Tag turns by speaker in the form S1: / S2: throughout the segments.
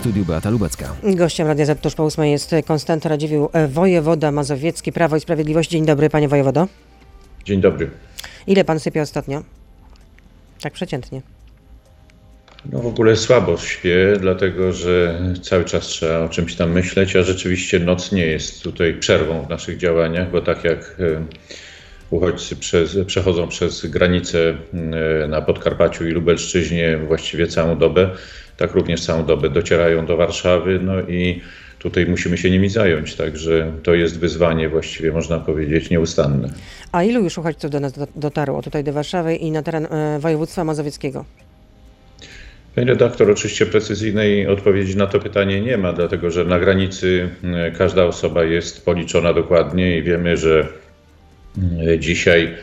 S1: studiu Beata Lubecka.
S2: Gościem Radia Z tuż po ósmej jest Konstanty Radziwiłł, wojewoda mazowiecki, Prawo i Sprawiedliwość. Dzień dobry, panie wojewodo.
S3: Dzień dobry.
S2: Ile pan sypie ostatnio? Tak przeciętnie.
S3: No w ogóle słabo śpię, dlatego że cały czas trzeba o czymś tam myśleć, a rzeczywiście noc nie jest tutaj przerwą w naszych działaniach, bo tak jak e, uchodźcy przez, przechodzą przez granicę e, na Podkarpaciu i Lubelszczyźnie właściwie całą dobę, tak również całą dobę docierają do Warszawy, no i tutaj musimy się nimi zająć, także to jest wyzwanie właściwie można powiedzieć nieustanne.
S2: A ilu już uchodźców do nas do- dotarło tutaj do Warszawy i na teren e, województwa mazowieckiego?
S3: Panie redaktor, oczywiście precyzyjnej odpowiedzi na to pytanie nie ma, dlatego że na granicy e, każda osoba jest policzona dokładnie i wiemy, że dzisiaj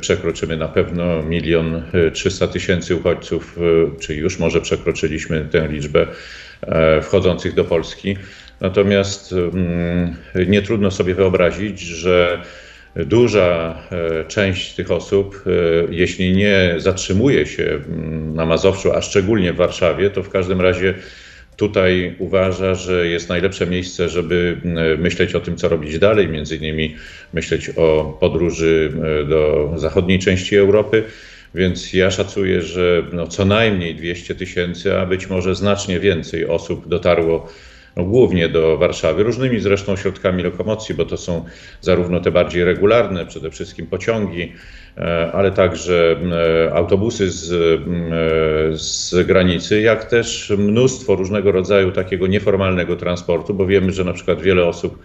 S3: przekroczymy na pewno milion trzysta tysięcy uchodźców, czy już może przekroczyliśmy tę liczbę e, wchodzących do Polski. Natomiast mm, nie trudno sobie wyobrazić, że Duża e, część tych osób, e, jeśli nie zatrzymuje się mm, na Mazowszu, a szczególnie w Warszawie, to w każdym razie tutaj uważa, że jest najlepsze miejsce, żeby mm, myśleć o tym, co robić dalej, między innymi myśleć o podróży e, do zachodniej części Europy. Więc ja szacuję, że no co najmniej 200 tysięcy, a być może znacznie więcej osób dotarło no, głównie do Warszawy, różnymi zresztą środkami lokomocji, bo to są zarówno te bardziej regularne, przede wszystkim pociągi, e, ale także e, autobusy z, e, z granicy, jak też mnóstwo różnego rodzaju takiego nieformalnego transportu, bo wiemy, że na przykład wiele osób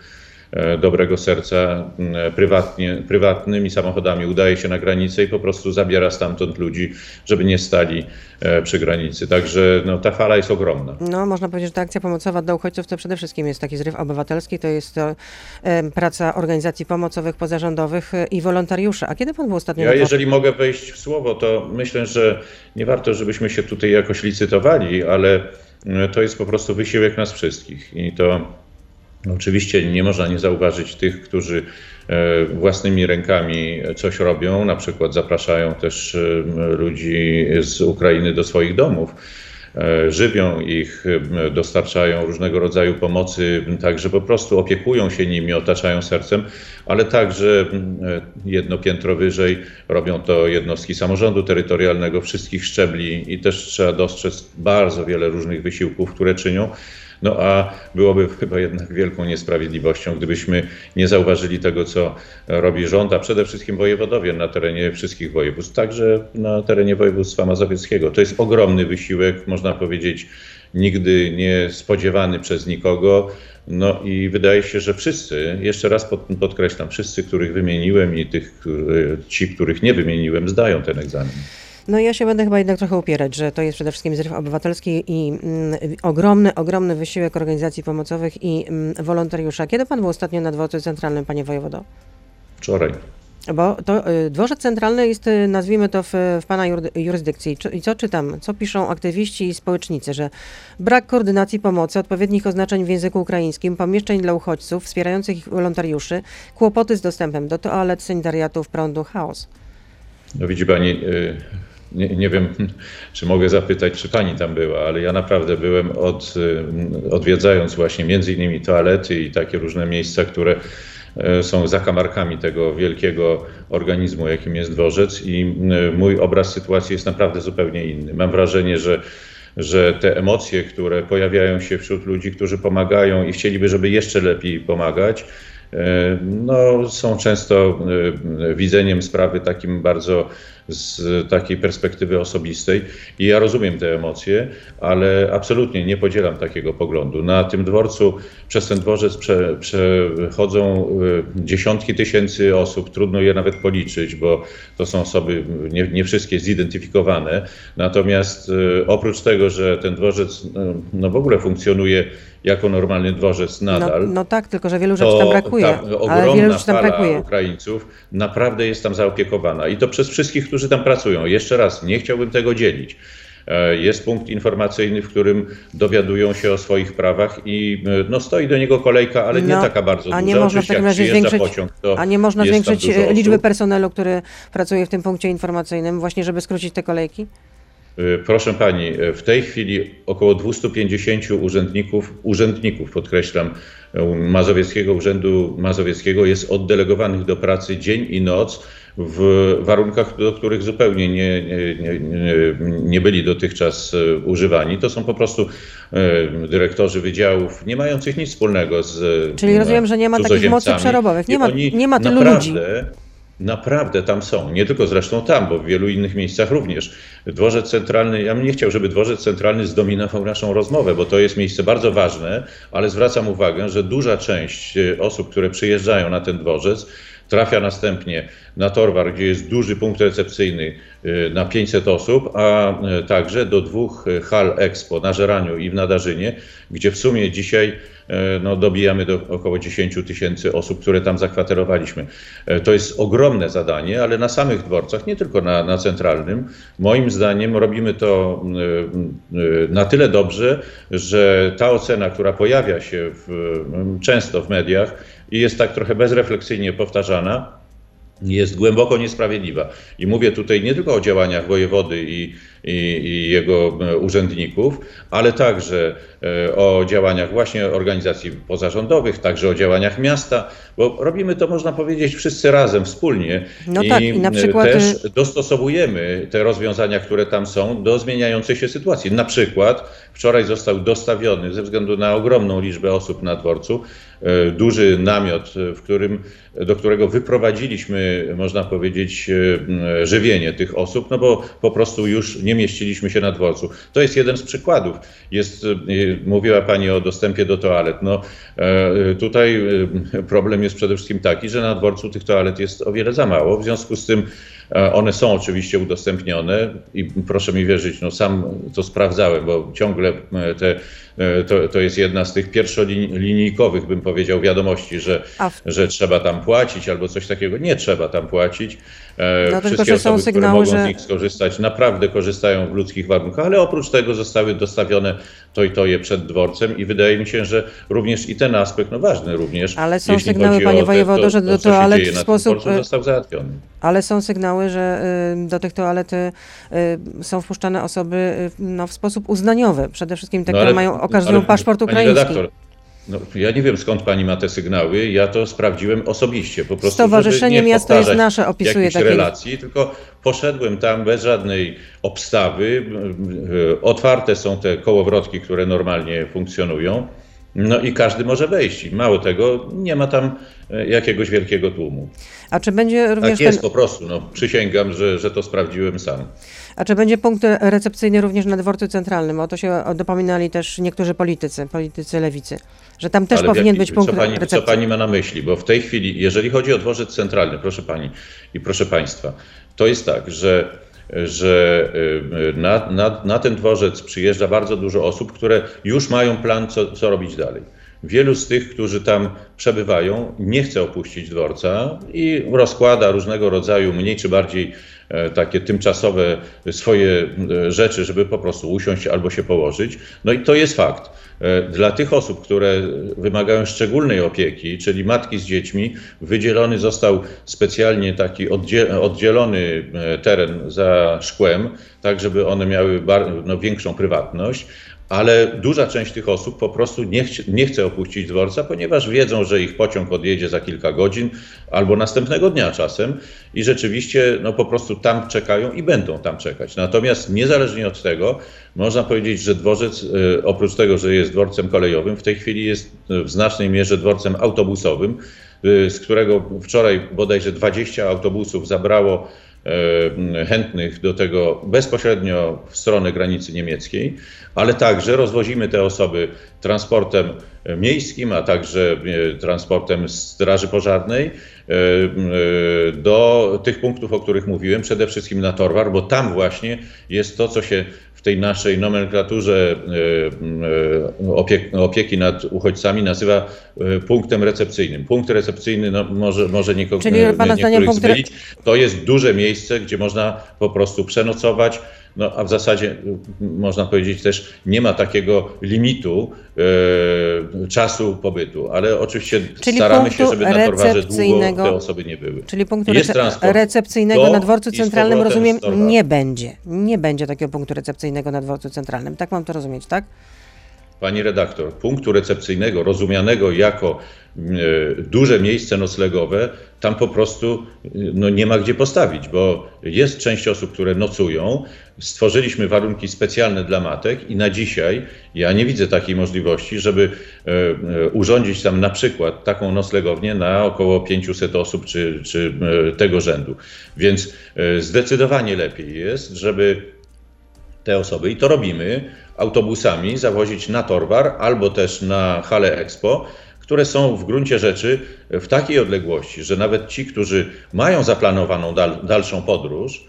S3: dobrego serca m, prywatnie, prywatnymi samochodami udaje się na granicę i po prostu zabiera stamtąd ludzi, żeby nie stali e, przy granicy. Także no, ta fala jest ogromna.
S2: No, można powiedzieć, że ta akcja pomocowa dla uchodźców to przede wszystkim jest taki zryw obywatelski, to jest to e, praca organizacji pomocowych, pozarządowych e, i wolontariuszy. A kiedy pan był ostatnio
S3: Ja,
S2: na
S3: jeżeli mogę wejść w słowo, to myślę, że nie warto, żebyśmy się tutaj jakoś licytowali, ale e, to jest po prostu wysiłek nas wszystkich. I to oczywiście nie można nie zauważyć tych, którzy e, własnymi rękami coś robią, na przykład zapraszają też e, ludzi z Ukrainy do swoich domów. E, Żywią ich, dostarczają różnego rodzaju pomocy, także po prostu opiekują się nimi, otaczają sercem, ale także jedno piętro wyżej robią to jednostki samorządu terytorialnego wszystkich szczebli i też trzeba dostrzec bardzo wiele różnych wysiłków, które czynią. No a byłoby chyba jednak wielką niesprawiedliwością, gdybyśmy nie zauważyli tego, co robi rząd, a przede wszystkim wojewodowie na terenie wszystkich województw, także na terenie województwa mazowieckiego. To jest ogromny wysiłek, można powiedzieć, nigdy nie spodziewany przez nikogo. No i wydaje się, że wszyscy, jeszcze raz pod, podkreślam, wszyscy, których wymieniłem i tych, ci, których nie wymieniłem, zdają ten egzamin.
S2: No ja się będę chyba jednak trochę upierać, że to jest przede wszystkim zryw obywatelski i mm, ogromny, ogromny wysiłek organizacji pomocowych i mm, wolontariusza. Kiedy pan był ostatnio na dworcu centralnym, panie wojewodo?
S3: Wczoraj.
S2: Bo to y, dworzec centralny jest, y, nazwijmy to, w, w pana jurysdykcji. Czy- I co czytam? Co piszą aktywiści i społecznicy? Że brak koordynacji pomocy, odpowiednich oznaczeń w języku ukraińskim, pomieszczeń dla uchodźców, wspierających ich wolontariuszy, kłopoty z dostępem do toalet, sanitariatów, prądu, chaos.
S3: No widzi pani, y, nie, nie wiem, czy mogę zapytać, czy pani tam była, ale ja naprawdę byłem od, y, odwiedzając właśnie między innymi toalety i takie różne miejsca, które y, są zakamarkami tego wielkiego organizmu, jakim jest dworzec i mój obraz sytuacji jest naprawdę zupełnie inny. Mam wrażenie, że że te emocje, które pojawiają się wśród ludzi, którzy pomagają i chcieliby, żeby jeszcze lepiej pomagać, e, no, są często e, widzeniem sprawy takim bardzo z takiej perspektywy osobistej i ja rozumiem te emocje, ale absolutnie nie podzielam takiego poglądu. Na tym dworcu, przez ten dworzec prze, przechodzą e, dziesiątki tysięcy osób, trudno je nawet policzyć, bo to są osoby nie, nie wszystkie zidentyfikowane. Natomiast e, oprócz tego, że ten dworzec e, no, w ogóle funkcjonuje jako normalny dworzec
S2: No,
S3: nadal,
S2: no tak, tylko że wielu rzeczy tam brakuje.
S3: ta
S2: ale wielu
S3: ogromna
S2: rzeczy tam brakuje.
S3: Ukraińców naprawdę jest tam zaopiekowana. I to przez wszystkich, którzy tam pracują. Jeszcze raz, nie chciałbym tego dzielić. E, Jest punkt informacyjny, w którym dowiadują się o swoich prawach i e, no, stoi do niego kolejka, ale nie
S2: No,
S3: taka bardzo
S2: a
S3: duża.
S2: nie można w
S3: Oczywiście,
S2: razie zwiększyć,
S3: pociąg,
S2: a nie można zwiększyć e, liczby personelu, który pracuje w tym punkcie informacyjnym, właśnie żeby skrócić te kolejki?
S3: Y, Proszę pani, w tej chwili około 250 urzędników, urzędników podkreślam, Mazowieckiego Urzędu Mazowieckiego jest oddelegowanych do pracy dzień i noc w warunkach, do których zupełnie nie, nie, nie, nie- byli dotychczas y, używani. To są po prostu y, dyrektorzy wydziałów, nie mających nic wspólnego z
S2: Czyli
S3: y,
S2: rozumiem, że nie ma takich mocy przerobowych. Nie ma- nie ma tylu
S3: naprawdę,
S2: ludzi.
S3: Naprawdę tam są, nie tylko zresztą tam, bo w wielu innych miejscach również. Dworzec Centralny, ja bym nie chciał, żeby Dworzec Centralny zdominował naszą rozmowę, bo to jest miejsce bardzo ważne, ale zwracam uwagę, że duża część e, osób, które przyjeżdżają na ten dworzec, trafia następnie na Torwar, gdzie jest duży punkt recepcyjny e, na 500 osób, a e, także do dwóch e, hal Expo na Żeraniu i w Nadarzynie, gdzie w sumie dzisiaj no, dobijamy do około 10 tysięcy osób, które tam zakwaterowaliśmy. E, To jest ogromne zadanie, ale na samych dworcach, nie tylko na, na centralnym, moim zdaniem robimy to na tyle dobrze, że ta ocena, która pojawia się w, często w mediach i jest tak trochę bezrefleksyjnie powtarzana, jest głęboko niesprawiedliwa. I mówię tutaj nie tylko o działaniach wojewody i, i, i jego e, urzędników, ale także e, o działaniach właśnie organizacji pozarządowych, także o działaniach miasta, bo robimy to, można powiedzieć, wszyscy razem, wspólnie.
S2: No tak, i na
S3: e,
S2: przykład,
S3: Też
S2: y-
S3: dostosowujemy te rozwiązania, które tam są, do zmieniającej się sytuacji. Na przykład wczoraj został dostawiony, ze względu na ogromną liczbę osób na dworcu, duży namiot, w którym, do którego wyprowadziliśmy, można powiedzieć, e, żywienie tych osób, no bo po prostu już nie mieściliśmy się na dworcu. To jest jeden z przykładów. Jest, e, mówiła Pani o dostępie do toalet. No, e, tutaj problem jest przede wszystkim taki, że na dworcu tych toalet jest o wiele za mało. W związku z tym one są oczywiście udostępnione i proszę mi wierzyć, no sam to sprawdzałem, bo ciągle e, te, e, to, to jest jedna z tych pierwszolinijkowych, bym powiedział, wiadomości, że, że trzeba tam płacić albo coś takiego. Nie trzeba tam płacić. E,
S2: No,
S3: Wszystkie
S2: że są
S3: osoby,
S2: sygnały,
S3: które mogą
S2: że-
S3: z nich skorzystać, naprawdę korzystają w ludzkich warunkach, ale oprócz tego zostały dostawione to i to je przed dworcem i wydaje mi się, że również i ten aspekt, no ważny również,
S2: Ale są sygnały, panie wojewodo, że do toalet w sposób, e,
S3: został załatwiony.
S2: Ale są sygnały, że y, do tych toalet y, są wpuszczane osoby y, no, w sposób uznaniowy. Przede wszystkim te,
S3: No
S2: które
S3: ale-
S2: mają, okazują paszport ukraiński.
S3: redaktor, No, ja nie wiem skąd pani ma te sygnały, ja to sprawdziłem osobiście. Po prostu,
S2: Stowarzyszenie Miasto jest Nasze opisuje takie-
S3: relacji, tylko poszedłem tam bez żadnej obstawy. Otwarte są te kołowrotki, które normalnie funkcjonują. No i każdy może wejść. Mało tego, nie ma tam e, jakiegoś wielkiego tłumu.
S2: A czy będzie
S3: Tak
S2: również
S3: jest
S2: ten,
S3: po prostu. No, przysięgam, że, że to sprawdziłem sam.
S2: A czy będzie punkt recepcyjny również na dworcu centralnym? O to się dopominali też niektórzy politycy, politycy lewicy, że tam też
S3: Ale
S2: powinien
S3: jaki-
S2: być punkt
S3: co pani, co
S2: recepcyjny.
S3: pani ma na myśli? Bo w tej chwili, jeżeli chodzi o dworzec centralny, proszę pani i proszę państwa, to jest tak, że, że y, na, na, na ten dworzec przyjeżdża bardzo dużo osób, które już mają plan, co, co robić dalej. Wielu z tych, którzy tam przebywają, nie chce opuścić dworca i rozkłada różnego rodzaju, mniej czy bardziej e, takie tymczasowe swoje e, rzeczy, żeby po prostu usiąść albo się położyć. No i to jest fakt. E, Dla tych osób, które wymagają szczególnej opieki, czyli matki z dziećmi, wydzielony został specjalnie taki oddzie- oddzielony teren za szkłem, tak żeby one miały no, większą prywatność. Ale duża część tych osób po prostu nie, nie chce opuścić dworca, ponieważ wiedzą, że ich pociąg odjedzie za kilka godzin albo następnego dnia czasem i rzeczywiście no, po prostu tam czekają i będą tam czekać. Natomiast niezależnie od tego, można powiedzieć, że dworzec, e, oprócz tego, że jest dworcem kolejowym, w tej chwili jest e, w znacznej mierze dworcem autobusowym, e, z którego wczoraj bodajże 20 autobusów zabrało chętnych do tego bezpośrednio w stronę granicy niemieckiej, ale także rozwozimy te osoby transportem e, miejskim, a także e, transportem Straży Pożarnej e, e, do tych punktów, o których mówiłem, przede wszystkim na Torwar, bo tam właśnie jest to, co się tej naszej nomenklaturze e, e, opiek- opieki nad uchodźcami nazywa e, punktem recepcyjnym. Punkt recepcyjny no, może, może nikogo,
S2: Czyli pana zdaniem
S3: niektórych
S2: re-
S3: zmylić. To jest duże miejsce, gdzie można po prostu przenocować, no a w zasadzie można powiedzieć też nie ma takiego limitu e, czasu pobytu, ale oczywiście
S2: Czyli
S3: staramy się, żeby na Torwarze długo te osoby nie były.
S2: Czyli punktu
S3: Jest
S2: rece- recepcyjnego na dworcu centralnym, rozumiem, nie będzie. Nie będzie takiego punktu recepcyjnego na dworcu centralnym. Tak mam to rozumieć, tak?
S3: Pani redaktor, punktu recepcyjnego, rozumianego jako e, duże miejsce noclegowe, tam po prostu e, no, nie ma gdzie postawić, bo jest część osób, które nocują. Stworzyliśmy warunki specjalne dla matek i na dzisiaj ja nie widzę takiej możliwości, żeby e, urządzić tam na przykład taką noclegownię na około 500 osób czy, czy tego rzędu. Więc zdecydowanie lepiej jest, żeby te osoby, i to robimy, autobusami zawozić na Torwar albo też na Hale Expo, które są w gruncie rzeczy w takiej odległości, że nawet ci, którzy mają zaplanowaną dal, dalszą podróż,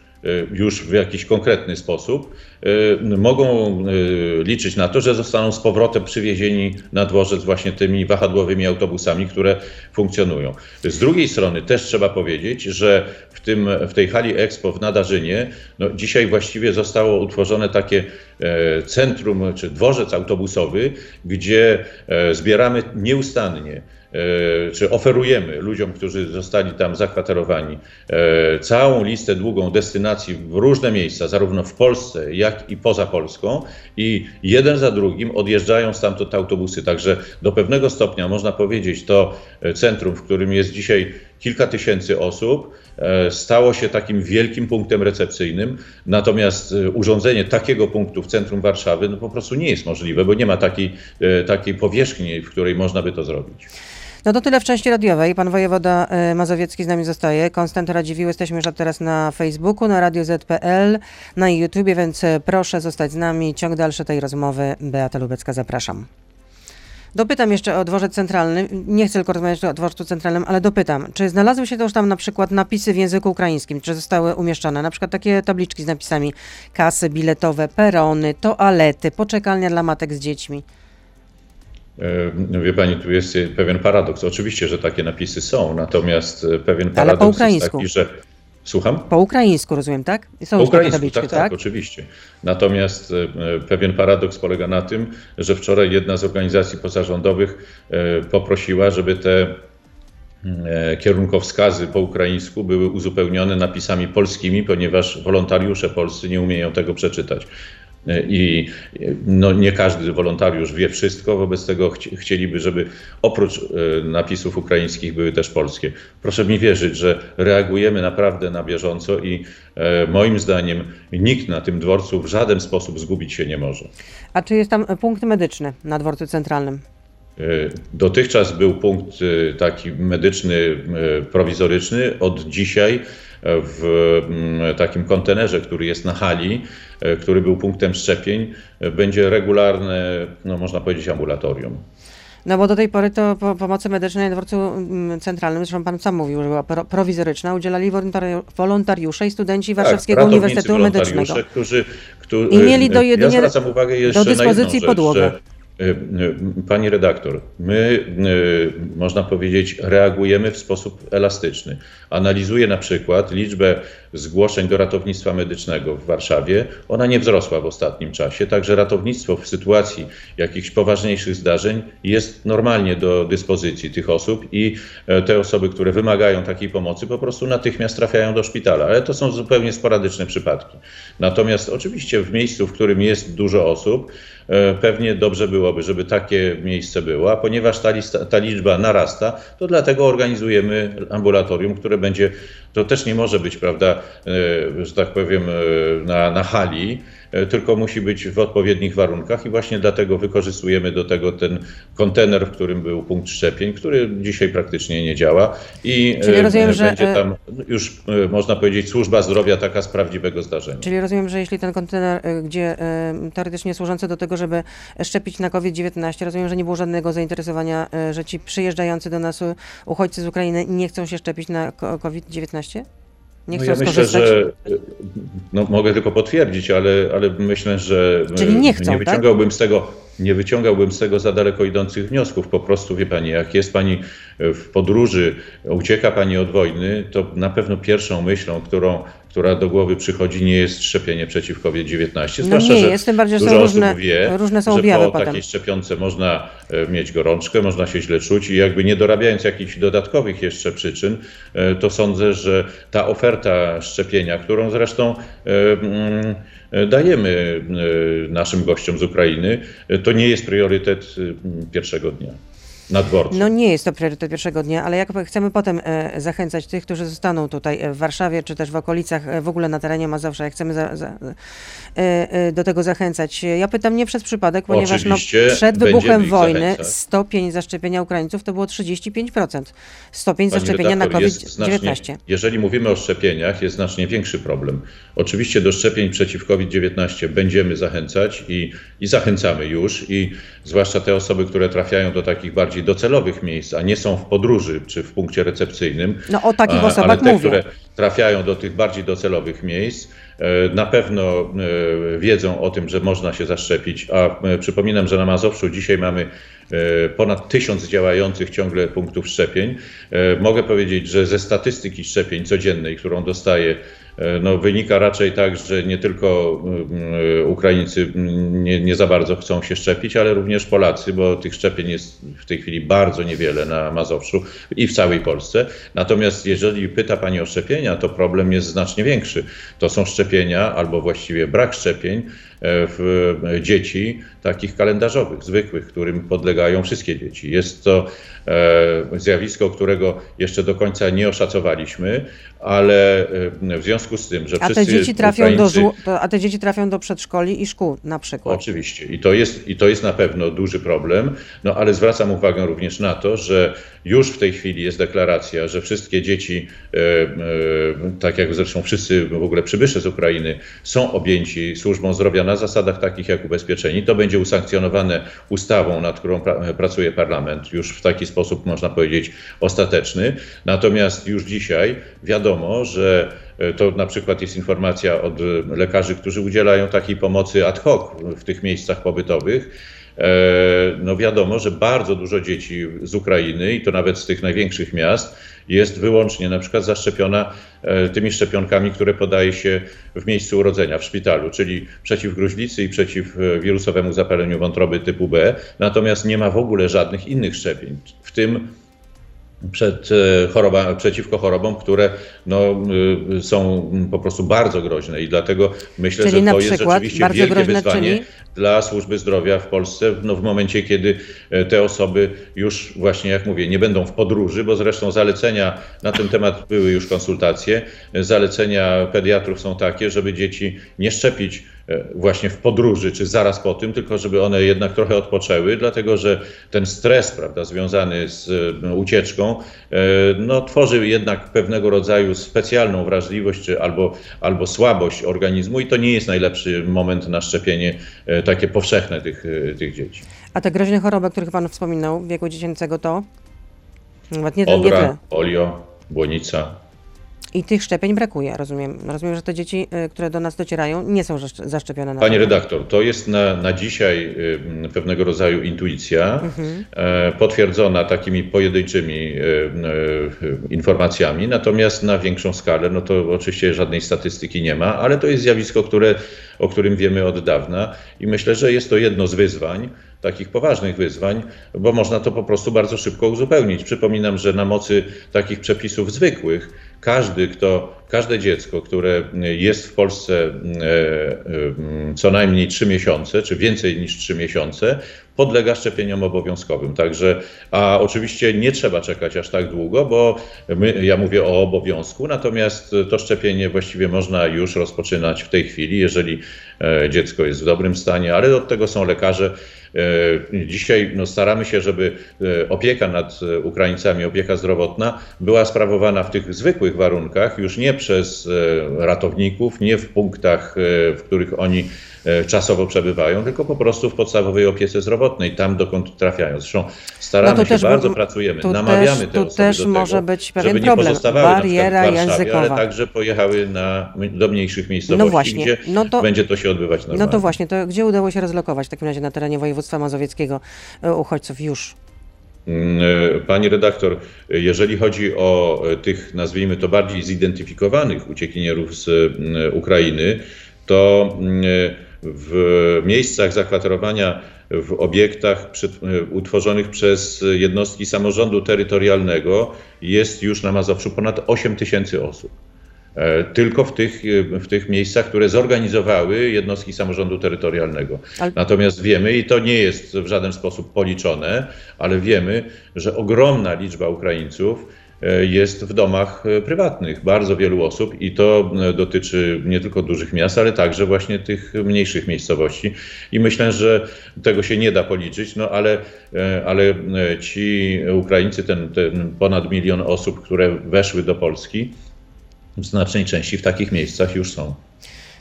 S3: już w jakiś konkretny sposób, y, mogą y, liczyć na to, że zostaną z powrotem przywiezieni na dworzec właśnie tymi wahadłowymi autobusami, które funkcjonują. Z drugiej strony też trzeba powiedzieć, że w, tym, w tej hali Expo w Nadarzynie no, dzisiaj właściwie zostało utworzone takie e, centrum czy dworzec autobusowy, gdzie e, zbieramy nieustannie czy oferujemy ludziom, którzy zostali tam zakwaterowani, e, całą listę długą destynacji w różne miejsca, zarówno w Polsce, jak i poza Polską i jeden za drugim odjeżdżają stamtąd autobusy. Także do pewnego stopnia można powiedzieć, to e, centrum, w którym jest dzisiaj kilka tysięcy osób, e, stało się takim wielkim punktem recepcyjnym. Natomiast e, urządzenie takiego punktu w centrum Warszawy no po prostu nie jest możliwe, bo nie ma takiej, e, takiej powierzchni, w której można by to zrobić.
S2: No to tyle w części radiowej. Pan wojewoda Mazowiecki z nami zostaje. Konstanty Radziwiłł, jesteśmy już od teraz na Facebooku, na Radio ZPL, na YouTubie, więc proszę zostać z nami. Ciąg dalszy tej rozmowy. Beata Lubecka, zapraszam. Dopytam jeszcze o dworzec centralny. Nie chcę tylko rozmawiać o dworcu centralnym, ale dopytam. Czy znalazły się też tam na przykład napisy w języku ukraińskim? Czy zostały umieszczone? Na przykład takie tabliczki z napisami kasy biletowe, perony, toalety, poczekalnia dla matek z dziećmi.
S3: E, Wie pani, tu jest pewien paradoks. Oczywiście, że takie napisy są, natomiast e, pewien paradoks jest taki, że. Słucham?
S2: Po ukraińsku rozumiem, tak? Są
S3: Po ukraińsku,
S2: tabliczki,
S3: tak,
S2: tak?
S3: tak, oczywiście. Natomiast e, pewien paradoks polega na tym, że wczoraj jedna z organizacji pozarządowych e, poprosiła, żeby te e, kierunkowskazy po ukraińsku były uzupełnione napisami polskimi, ponieważ wolontariusze polscy nie umieją tego przeczytać. E, I e, no, nie każdy wolontariusz wie wszystko, wobec tego chci- chcieliby, żeby oprócz e, napisów ukraińskich były też polskie. Proszę mi wierzyć, że reagujemy naprawdę na bieżąco i e, moim zdaniem nikt na tym dworcu w żaden sposób zgubić się nie może.
S2: A czy jest tam punkt medyczny na dworcu centralnym?
S3: Dotychczas był punkt taki medyczny, prowizoryczny. Od dzisiaj w mm, takim kontenerze, który jest na hali, e, który był punktem szczepień, e, będzie regularne, no można powiedzieć, ambulatorium.
S2: No bo do tej pory to po, pomocy medycznej na dworcu mm, centralnym, zresztą pan sam mówił, że była pro, prowizoryczna, udzielali wolontari- wolontariusze i studenci Warszawskiego
S3: Tak,
S2: Uniwersytetu Medycznego.
S3: Którzy, którzy,
S2: I mieli do jedynie-
S3: ja zwracam uwagę jeszcze
S2: do dyspozycji
S3: na rzecz, y, y, Pani redaktor, my, y, można powiedzieć, reagujemy w sposób elastyczny. Analizuję na przykład liczbę zgłoszeń do ratownictwa medycznego w Warszawie. Ona nie wzrosła w ostatnim czasie, także ratownictwo w sytuacji jakichś poważniejszych zdarzeń jest normalnie do dyspozycji tych osób i e, te osoby, które wymagają takiej pomocy, po prostu natychmiast trafiają do szpitala, ale to są zupełnie sporadyczne przypadki. Natomiast oczywiście w miejscu, w którym jest dużo osób, pewnie dobrze byłoby, żeby takie miejsce było, a ponieważ ta, lista, ta liczba narasta, to dlatego organizujemy ambulatorium, które będzie, to też nie może być, prawda, e, że tak powiem, e, na, na hali, e, tylko musi być w odpowiednich warunkach i właśnie dlatego wykorzystujemy do tego ten kontener, w którym był punkt szczepień, który dzisiaj praktycznie nie działa i
S2: Czyli
S3: e,
S2: rozumiem, że,
S3: będzie
S2: e,
S3: tam już, e, można powiedzieć, służba zdrowia taka z prawdziwego zdarzenia.
S2: Czyli rozumiem, że jeśli ten kontener, gdzie teoretycznie służący do tego, żeby szczepić na COVID-19, rozumiem, że nie było żadnego zainteresowania, y, że ci przyjeżdżający do nas uchodźcy z Ukrainy nie chcą się szczepić na ko- COVID-19? Nie
S3: No
S2: chcą
S3: ja myślę,
S2: skorzystać?
S3: że no, mogę tylko potwierdzić, ale, ale myślę, że
S2: Czyli nie chcą, tak?
S3: wyciągałbym z tego, nie wyciągałbym z tego za daleko idących wniosków. Po prostu wie pani, jak jest pani w podróży, ucieka pani od wojny, to na pewno pierwszą myślą, którą, która do głowy przychodzi, nie jest szczepienie przeciw COVID-19.
S2: No
S3: Zwłaszcza,
S2: nie
S3: że
S2: jest, tym bardziej, że są różne-
S3: wie,
S2: różne są
S3: że
S2: objawy
S3: po
S2: potem.
S3: takiej szczepionce można e, mieć gorączkę, można się źle czuć i jakby nie dorabiając jakichś dodatkowych jeszcze przyczyn, e, to sądzę, że ta oferta szczepienia, którą zresztą e, dajemy naszym gościom z Ukrainy, to nie jest priorytet pierwszego dnia na dworcu.
S2: No nie jest to priorytet pierwszego dnia, ale jak chcemy potem e, zachęcać tych, którzy zostaną tutaj e, w Warszawie, czy też w okolicach, e, w ogóle na terenie Mazowsza, jak chcemy za, za, do tego zachęcać. Ja pytam nie przez przypadek, ponieważ no, przed wybuchem wojny
S3: zachęcać.
S2: stopień zaszczepienia Ukraińców to było 35%. Stopień
S3: Pani
S2: zaszczepienia na
S3: redaktor, jest
S2: COVID-19.
S3: znacznie- Jeżeli mówimy o szczepieniach, jest znacznie większy problem. Oczywiście do szczepień przeciw COVID-19 będziemy zachęcać i, i zachęcamy już, i zwłaszcza te osoby, które trafiają do takich bardziej docelowych miejsc, a nie są w podróży czy w punkcie recepcyjnym.
S2: No o takich osobach
S3: ale te,
S2: mówię.
S3: które trafiają do tych bardziej docelowych miejsc, e, na pewno e, wiedzą o tym, że można się zaszczepić. A e, przypominam, że na Mazowszu dzisiaj mamy ponad tysiąc działających ciągle punktów szczepień. Mogę powiedzieć, że ze statystyki szczepień codziennej, którą dostaję, no, wynika raczej tak, że nie tylko mm, Ukraińcy mm, nie, nie za bardzo chcą się szczepić, ale również Polacy, bo tych szczepień jest w tej chwili bardzo niewiele na Mazowszu i w całej Polsce. Natomiast jeżeli pyta Pani o szczepienia, to problem jest znacznie większy. To są szczepienia, albo właściwie brak szczepień e, w e, dzieci takich kalendarzowych, zwykłych, którym podlegają wszystkie dzieci. Jest to e, zjawisko, którego jeszcze do końca nie oszacowaliśmy, ale e, w związku z tym, że
S2: A te
S3: wszyscy
S2: dzieci trafią do
S3: Ukraińcy-
S2: to- a te dzieci trafią do przedszkoli i szkół na przykład.
S3: Oczywiście i to, jest, i to jest na pewno duży problem, no ale zwracam uwagę również na to, że już w tej chwili jest deklaracja, że wszystkie dzieci, e, e, tak jak zresztą wszyscy w ogóle przybysze z Ukrainy, są objęci służbą zdrowia na zasadach takich jak ubezpieczeni. To będzie usankcjonowane ustawą, nad którą pra, pracuje parlament, już w taki sposób można powiedzieć ostateczny. Natomiast już dzisiaj wiadomo, że E, To na przykład jest informacja od e, lekarzy, którzy udzielają takiej pomocy ad hoc w tych miejscach pobytowych. E, No wiadomo, że bardzo dużo dzieci z Ukrainy i to nawet z tych największych miast jest wyłącznie na przykład zaszczepiona e, tymi szczepionkami, które podaje się w miejscu urodzenia, w szpitalu, czyli przeciw gruźlicy i przeciw e, wirusowemu zapaleniu wątroby typu B. Natomiast nie ma w ogóle żadnych innych szczepień, w tym przed e, choroba, przeciwko chorobom, które no, y, są po prostu bardzo groźne i dlatego myślę,
S2: Czyli
S3: że to jest rzeczywiście wielkie
S2: groźne,
S3: wyzwanie
S2: czyli?
S3: dla służby zdrowia w Polsce no, w momencie, kiedy e, te osoby już właśnie, jak mówię, nie będą w podróży, bo zresztą zalecenia na ten temat były już konsultacje. Zalecenia pediatrów są takie, żeby dzieci nie szczepić właśnie w podróży, czy zaraz po tym, tylko żeby one jednak trochę odpoczęły, dlatego że ten stres, prawda, związany z e, ucieczką, e, no, tworzy jednak pewnego rodzaju specjalną wrażliwość, czy albo, albo słabość organizmu i to nie jest najlepszy moment na szczepienie e, takie powszechne tych, e, tych dzieci.
S2: A te groźne choroby, o których Pan wspominał, wieku dziecięcego to? Nawet nie, to, nie.
S3: Odra, polio, błonica.
S2: I tych szczepień brakuje, rozumiem. Rozumiem, że te dzieci, y, które do nas docierają, nie są zaszcz- zaszczepione na
S3: Panie redaktor, to jest na, na dzisiaj y, pewnego rodzaju intuicja, e, potwierdzona takimi pojedynczymi y, informacjami, natomiast na większą skalę, no to oczywiście żadnej statystyki nie ma, ale to jest zjawisko, które, o którym wiemy od dawna i myślę, że jest to jedno z wyzwań, takich poważnych wyzwań, bo można to po prostu bardzo szybko uzupełnić. Przypominam, że na mocy takich przepisów zwykłych każdy, kto, każde dziecko, które jest w Polsce e, e, co najmniej 3 miesiące, czy więcej niż 3 miesiące, podlega szczepieniom obowiązkowym. Także, a oczywiście nie trzeba czekać aż tak długo, bo my, ja mówię o obowiązku, natomiast to szczepienie właściwie można już rozpoczynać w tej chwili, jeżeli e, dziecko jest w dobrym stanie, ale od tego są lekarze. Dzisiaj no, staramy się, żeby opieka nad Ukraińcami, opieka zdrowotna była sprawowana w tych zwykłych warunkach, już nie przez e, ratowników, nie w punktach, e, w których oni e, czasowo przebywają, tylko po prostu w podstawowej opiece zdrowotnej, tam dokąd trafiają. Zresztą staramy
S2: No
S3: się bardzo, pracujemy, namawiamy
S2: też-
S3: te osoby
S2: też
S3: do tego,
S2: może być pewien
S3: żeby nie
S2: problem.
S3: pozostawały
S2: Bariera
S3: na przykład w Warszawie,
S2: językowa.
S3: ale także pojechały na, do mniejszych miejscowości,
S2: No właśnie,
S3: gdzie
S2: no to-
S3: będzie to się odbywać normalnie.
S2: No to właśnie, to gdzie udało się rozlokować w takim razie na terenie województwa mazowieckiego uchodźców już?
S3: Mm, Pani redaktor, jeżeli chodzi o tych, nazwijmy to bardziej zidentyfikowanych uciekinierów z mm, Ukrainy, to mm, w miejscach zakwaterowania w obiektach przy, utworzonych przez jednostki samorządu terytorialnego jest już na Mazowszu ponad 8 tysięcy osób. E, Tylko w tych, w tych miejscach, które zorganizowały jednostki samorządu terytorialnego.
S2: Ale-
S3: Natomiast wiemy, i to nie jest w żaden sposób policzone, ale wiemy, że ogromna liczba Ukraińców e, jest w domach e, prywatnych, bardzo wielu osób i to e, dotyczy nie tylko dużych miast, ale także właśnie tych mniejszych miejscowości. I myślę, że tego się nie da policzyć, no ale, e, ale e, ci Ukraińcy, ten, ten ponad milion osób, które weszły do Polski, w znacznej części w takich miejscach już są.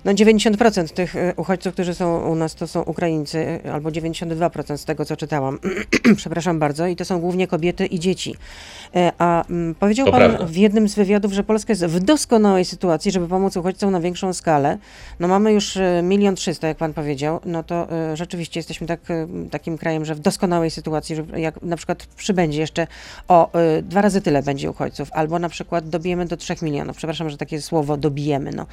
S2: No 90% tych e, uchodźców, którzy są u nas, to są Ukraińcy, albo 92% z tego, co czytałam. Przepraszam bardzo. I to są głównie kobiety i dzieci. E, A mm, powiedział
S3: To
S2: pan
S3: prawda.
S2: w jednym z wywiadów, że Polska jest w doskonałej sytuacji, żeby pomóc uchodźcom na większą skalę. No mamy już e, milion trzysta, jak pan powiedział. No to rzeczywiście jesteśmy tak, takim krajem, że w doskonałej sytuacji, że jak na przykład przybędzie jeszcze o dwa razy tyle będzie uchodźców, albo na przykład dobijemy do trzech milionów. Przepraszam, że takie słowo dobijemy. No.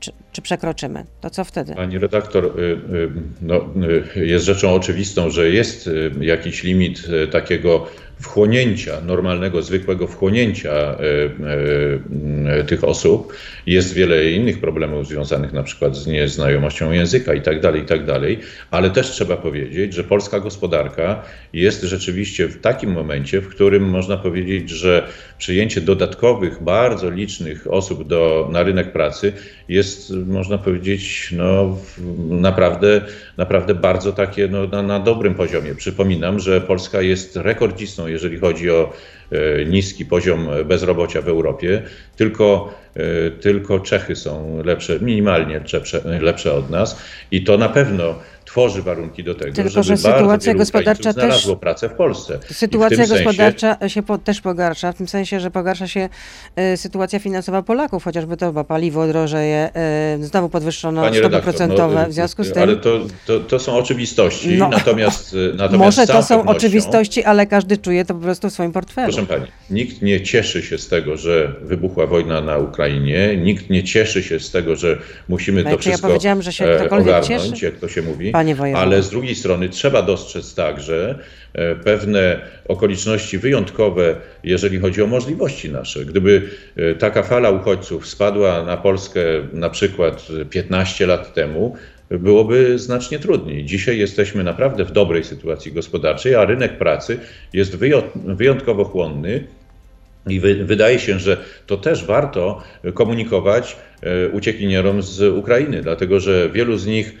S2: Czy, czy przekroczymy? To co wtedy?
S3: Pani redaktor, y, y, no, y, jest rzeczą oczywistą, że jest jakiś limit takiego wchłonięcia, normalnego, zwykłego wchłonięcia y, y, y, tych osób. Jest wiele innych problemów związanych na przykład z nieznajomością języka i tak dalej, i tak dalej, ale też trzeba powiedzieć, że polska gospodarka jest rzeczywiście w takim momencie, w którym można powiedzieć, że przyjęcie dodatkowych, bardzo licznych osób do, na rynek pracy jest, można powiedzieć, no, naprawdę, naprawdę bardzo takie no, na, na dobrym poziomie. Przypominam, że Polska jest rekordzistą, jeżeli chodzi o e, niski poziom bezrobocia w Europie. Tylko, e, tylko Czechy są lepsze, minimalnie lepsze, lepsze od nas i to na pewno tworzy warunki do tego,
S2: Tylko,
S3: żeby
S2: że sytuacja gospodarcza
S3: znalazło pracę w Polsce. I w
S2: Sytuacja
S3: tym sensie-
S2: gospodarcza się po, też pogarsza, w tym sensie, że pogarsza się e, sytuacja finansowa Polaków, chociażby to, bo paliwo drożeje, e, znowu podwyższono
S3: Panie
S2: stopy
S3: redaktor,
S2: procentowe,
S3: no,
S2: w związku z tym...
S3: Ale to, to, to są oczywistości,
S2: No.
S3: natomiast, natomiast
S2: Może to są oczywistości, ale każdy czuje to po prostu w swoim portfelu.
S3: Proszę pani, nikt nie cieszy się z tego, że wybuchła wojna na Ukrainie, nikt nie cieszy się z tego, że musimy
S2: Ale
S3: to
S2: czy ja
S3: wszystko
S2: powiedziałam, że się ktokolwiek
S3: ogarnąć,
S2: cieszy?
S3: jak to się mówi,
S2: Panie
S3: ale z drugiej strony trzeba dostrzec także e, pewne okoliczności wyjątkowe, jeżeli chodzi o możliwości nasze. Gdyby e, taka fala uchodźców spadła na Polskę na przykład 15 lat temu, byłoby znacznie trudniej. Dzisiaj jesteśmy naprawdę w dobrej sytuacji gospodarczej, a rynek pracy jest wyjąt- wyjątkowo chłonny. I wy, wydaje się, że to też warto komunikować e, uciekinierom z Ukrainy, dlatego że wielu z nich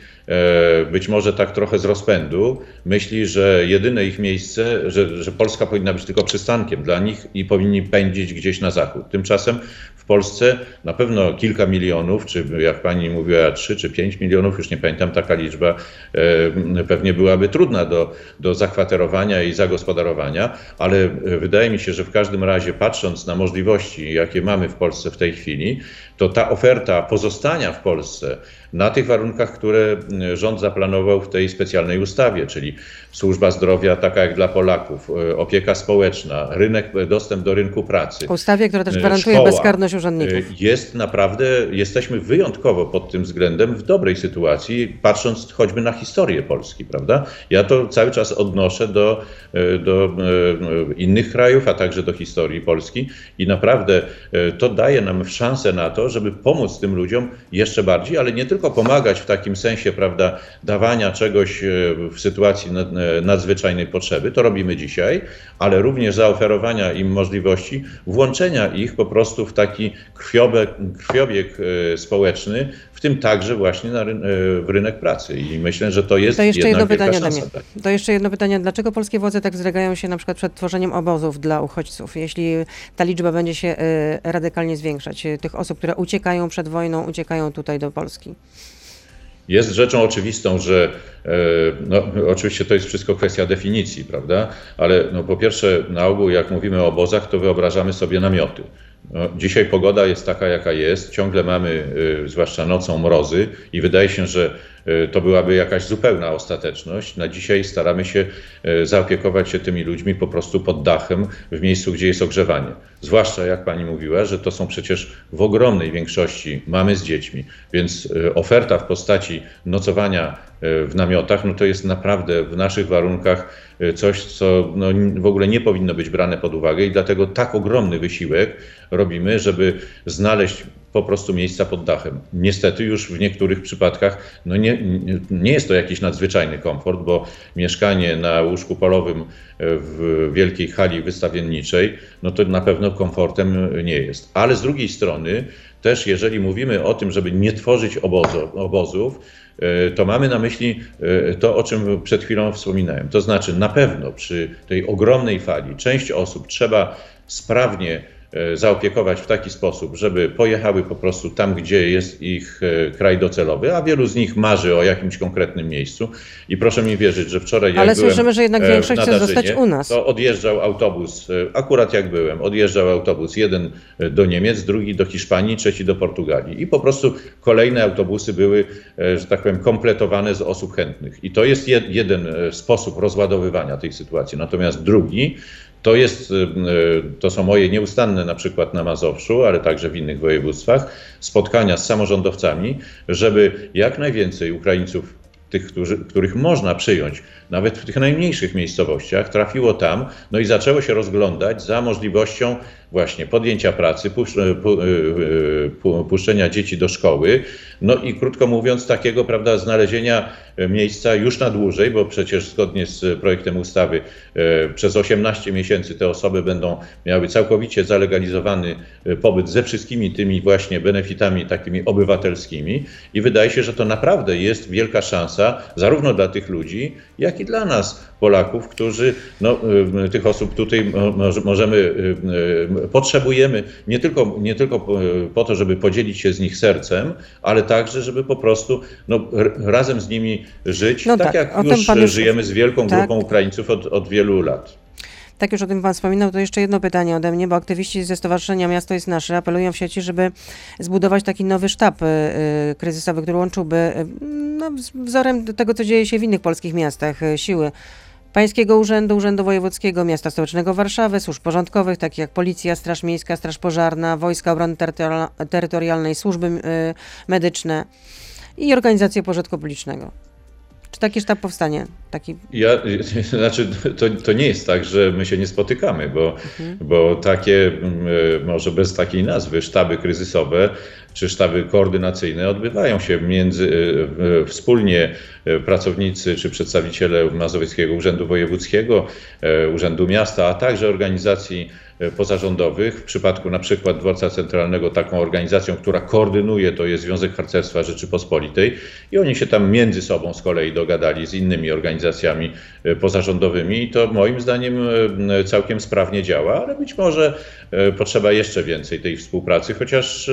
S3: być może tak trochę z rozpędu myśli, że jedyne ich miejsce, że, że Polska powinna być tylko przystankiem dla nich i powinni pędzić gdzieś na zachód. Tymczasem w Polsce na pewno kilka milionów, czy jak pani mówiła, 3 czy 5 milionów, już nie pamiętam, taka liczba e, pewnie byłaby trudna do, do zakwaterowania i zagospodarowania, ale e, wydaje mi się, że w każdym razie patrząc na możliwości, jakie mamy w Polsce w tej chwili, to ta oferta pozostania w Polsce na tych warunkach, które e, rząd zaplanował w tej specjalnej ustawie, czyli służba zdrowia taka jak dla Polaków, e, opieka społeczna, rynek, dostęp do rynku pracy.
S2: Ustawie, która też
S3: e,
S2: gwarantuje
S3: szkoła,
S2: bezkarność urzędników.
S3: e, Jest naprawdę, jesteśmy wyjątkowo pod tym względem w dobrej sytuacji, patrząc choćby na historię Polski, prawda? Ja to cały czas odnoszę do, e, do e, innych krajów, a także do historii Polski i naprawdę e, to daje nam szansę na to, żeby pomóc tym ludziom jeszcze bardziej, ale nie tylko pomagać w takim sensie, prawda, dawania czegoś e, w sytuacji e, nadzwyczajnej potrzeby, to robimy dzisiaj, ale również zaoferowania im możliwości włączenia ich po prostu w taki krwiobieg, krwiobieg e, społeczny, w tym także właśnie na, w rynek pracy. I myślę, że to jest
S2: To jeszcze jedno pytanie mnie.
S3: tak.
S2: To jeszcze jedno pytanie. Dlaczego polskie władze tak zregają się na przykład przed tworzeniem obozów dla uchodźców? Jeśli ta liczba będzie się radykalnie zwiększać, tych osób, które uciekają przed wojną, uciekają tutaj do Polski.
S3: Jest rzeczą oczywistą, że e, no, oczywiście to jest wszystko kwestia definicji, prawda? Ale no, po pierwsze, na ogół, jak mówimy o obozach, to wyobrażamy sobie namioty. No, dzisiaj pogoda jest taka, jaka jest. Ciągle mamy, y, zwłaszcza nocą, mrozy, i wydaje się, że to byłaby jakaś zupełna ostateczność. Na dzisiaj staramy się e, zaopiekować się tymi ludźmi po prostu pod dachem, w miejscu, gdzie jest ogrzewanie. Zwłaszcza, jak pani mówiła, że to są przecież w ogromnej większości mamy z dziećmi, więc oferta w postaci nocowania w namiotach, no to jest naprawdę w naszych warunkach coś, co no, w ogóle nie powinno być brane pod uwagę i dlatego tak ogromny wysiłek robimy, żeby znaleźć po prostu miejsca pod dachem. Niestety już w niektórych przypadkach no nie, nie jest to jakiś nadzwyczajny komfort, bo mieszkanie na łóżku polowym w wielkiej hali wystawienniczej, no to na pewno komfortem nie jest. Ale z drugiej strony też jeżeli mówimy o tym, żeby nie tworzyć obozów, e, to mamy na myśli e, to, o czym przed chwilą wspominałem. To znaczy na pewno przy tej ogromnej fali część osób trzeba sprawnie zaopiekować w taki sposób, żeby pojechały po prostu tam, gdzie jest ich e, kraj docelowy, a wielu z nich marzy o jakimś konkretnym miejscu. I proszę mi wierzyć, że wczoraj jak
S2: Ale
S3: byłem
S2: słyszymy, że jednak
S3: e,
S2: większość chce zostać u nas.
S3: To odjeżdżał autobus, akurat jak byłem, odjeżdżał autobus, jeden do Niemiec, drugi do Hiszpanii, trzeci do Portugalii. I po prostu kolejne autobusy były, że tak powiem, kompletowane z osób chętnych. I to jest jeden sposób rozładowywania tej sytuacji. Natomiast drugi, to, jest, y, y, to są moje nieustanne na przykład na Mazowszu, ale także w innych województwach, spotkania z samorządowcami, żeby jak najwięcej Ukraińców, tych, którzy, których można przyjąć, nawet w tych najmniejszych miejscowościach, trafiło tam, no i zaczęło się rozglądać za możliwością właśnie podjęcia pracy, puszczenia dzieci do szkoły, no i krótko mówiąc, takiego, prawda, znalezienia miejsca już na dłużej, bo przecież zgodnie z projektem ustawy e, przez 18 miesięcy te osoby będą miały całkowicie zalegalizowany e, pobyt ze wszystkimi tymi właśnie benefitami takimi obywatelskimi. I wydaje się, że to naprawdę jest wielka szansa zarówno dla tych ludzi, jak i dla nas, Polaków, którzy, no, e, tych osób tutaj możemy, potrzebujemy nie tylko, nie tylko po to, żeby podzielić się z nich sercem, ale także, żeby po prostu no, razem z nimi żyć, no tak, tak jak już, już żyjemy z wielką tak. grupą Ukraińców od, od wielu lat.
S2: Tak już o tym Pan wspominał, to jeszcze jedno pytanie ode mnie, bo aktywiści ze Stowarzyszenia Miasto jest Nasze apelują w sieci, żeby zbudować taki nowy sztab y, y, kryzysowy, który łączyłby y, no, wzorem tego, co dzieje się w innych polskich miastach, siły Pańskiego Urzędu, Urzędu Wojewódzkiego, Miasta Stołecznego Warszawy, służb porządkowych, takich jak Policja, Straż Miejska, Straż Pożarna, Wojska Obrony Terytorialnej, służby medyczne i organizacje pożytku publicznego. Czy taki sztab powstanie? Taki...
S3: Ja, znaczy, to, to nie jest tak, że my się nie spotykamy, bo, mhm. bo takie, może bez takiej nazwy, sztaby kryzysowe czy sztaby koordynacyjne odbywają się między, wspólnie e, pracownicy czy przedstawiciele Mazowieckiego Urzędu Wojewódzkiego, e, Urzędu Miasta, a także organizacji E, pozarządowych. W przypadku na przykład Dworca Centralnego taką organizacją, która koordynuje, to jest Związek Harcerstwa Rzeczypospolitej i oni się tam między sobą z kolei dogadali z innymi organizacjami e, pozarządowymi i to moim zdaniem e, całkiem sprawnie działa, ale być może potrzeba jeszcze więcej tej współpracy, chociaż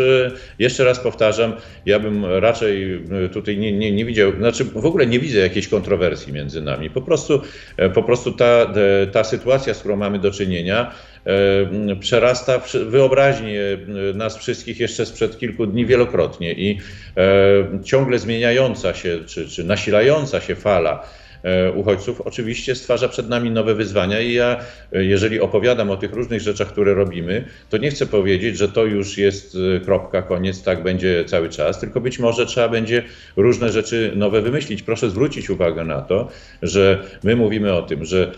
S3: jeszcze raz powtarzam, ja bym raczej tutaj nie, nie, nie widział, znaczy w ogóle nie widzę jakiejś kontrowersji między nami. Po prostu, po prostu ta, ta sytuacja, z którą mamy do czynienia, E, przerasta wyobraźnię e, nas wszystkich jeszcze sprzed kilku dni wielokrotnie i e, ciągle zmieniająca się czy, czy nasilająca się fala E, uchodźców, oczywiście stwarza przed nami nowe wyzwania i ja, e, jeżeli opowiadam o tych różnych rzeczach, które robimy, to nie chcę powiedzieć, że to już jest e, kropka, koniec, tak będzie cały czas, tylko być może trzeba będzie różne rzeczy nowe wymyślić. Proszę zwrócić uwagę na to, że my mówimy o tym, że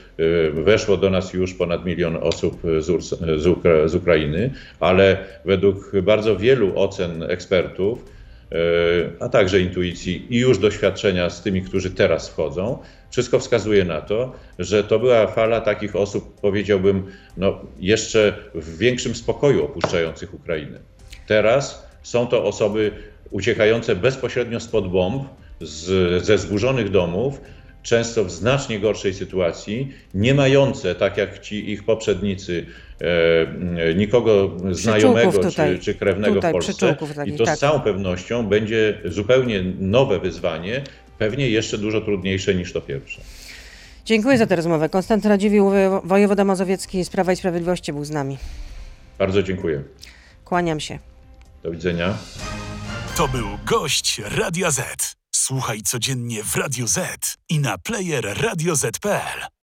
S3: weszło do nas już ponad milion osób z, z, Ukra z Ukrainy, ale według bardzo wielu ocen ekspertów, a także intuicji i już doświadczenia z tymi, którzy teraz wchodzą, wszystko wskazuje na to, że to była fala takich osób, powiedziałbym, no, jeszcze w większym spokoju opuszczających Ukrainę. Teraz są to osoby uciekające bezpośrednio spod bomb, z, ze zburzonych domów, często w znacznie gorszej sytuacji, nie mające, tak jak ci ich poprzednicy, e, nikogo znajomego tutaj, czy, czy krewnego tutaj, w Polsce. I to tak. z całą pewnością będzie zupełnie nowe wyzwanie, pewnie jeszcze dużo trudniejsze niż to pierwsze.
S2: Dziękuję za tę rozmowę. Konstanty Radziwiłł, wojewoda mazowiecki z Prawa i Sprawiedliwości był z nami.
S3: Bardzo dziękuję.
S2: Kłaniam się.
S3: Do widzenia.
S1: To był gość Radia Z. Słuchaj codziennie w Radio Z i na player radioz.pl.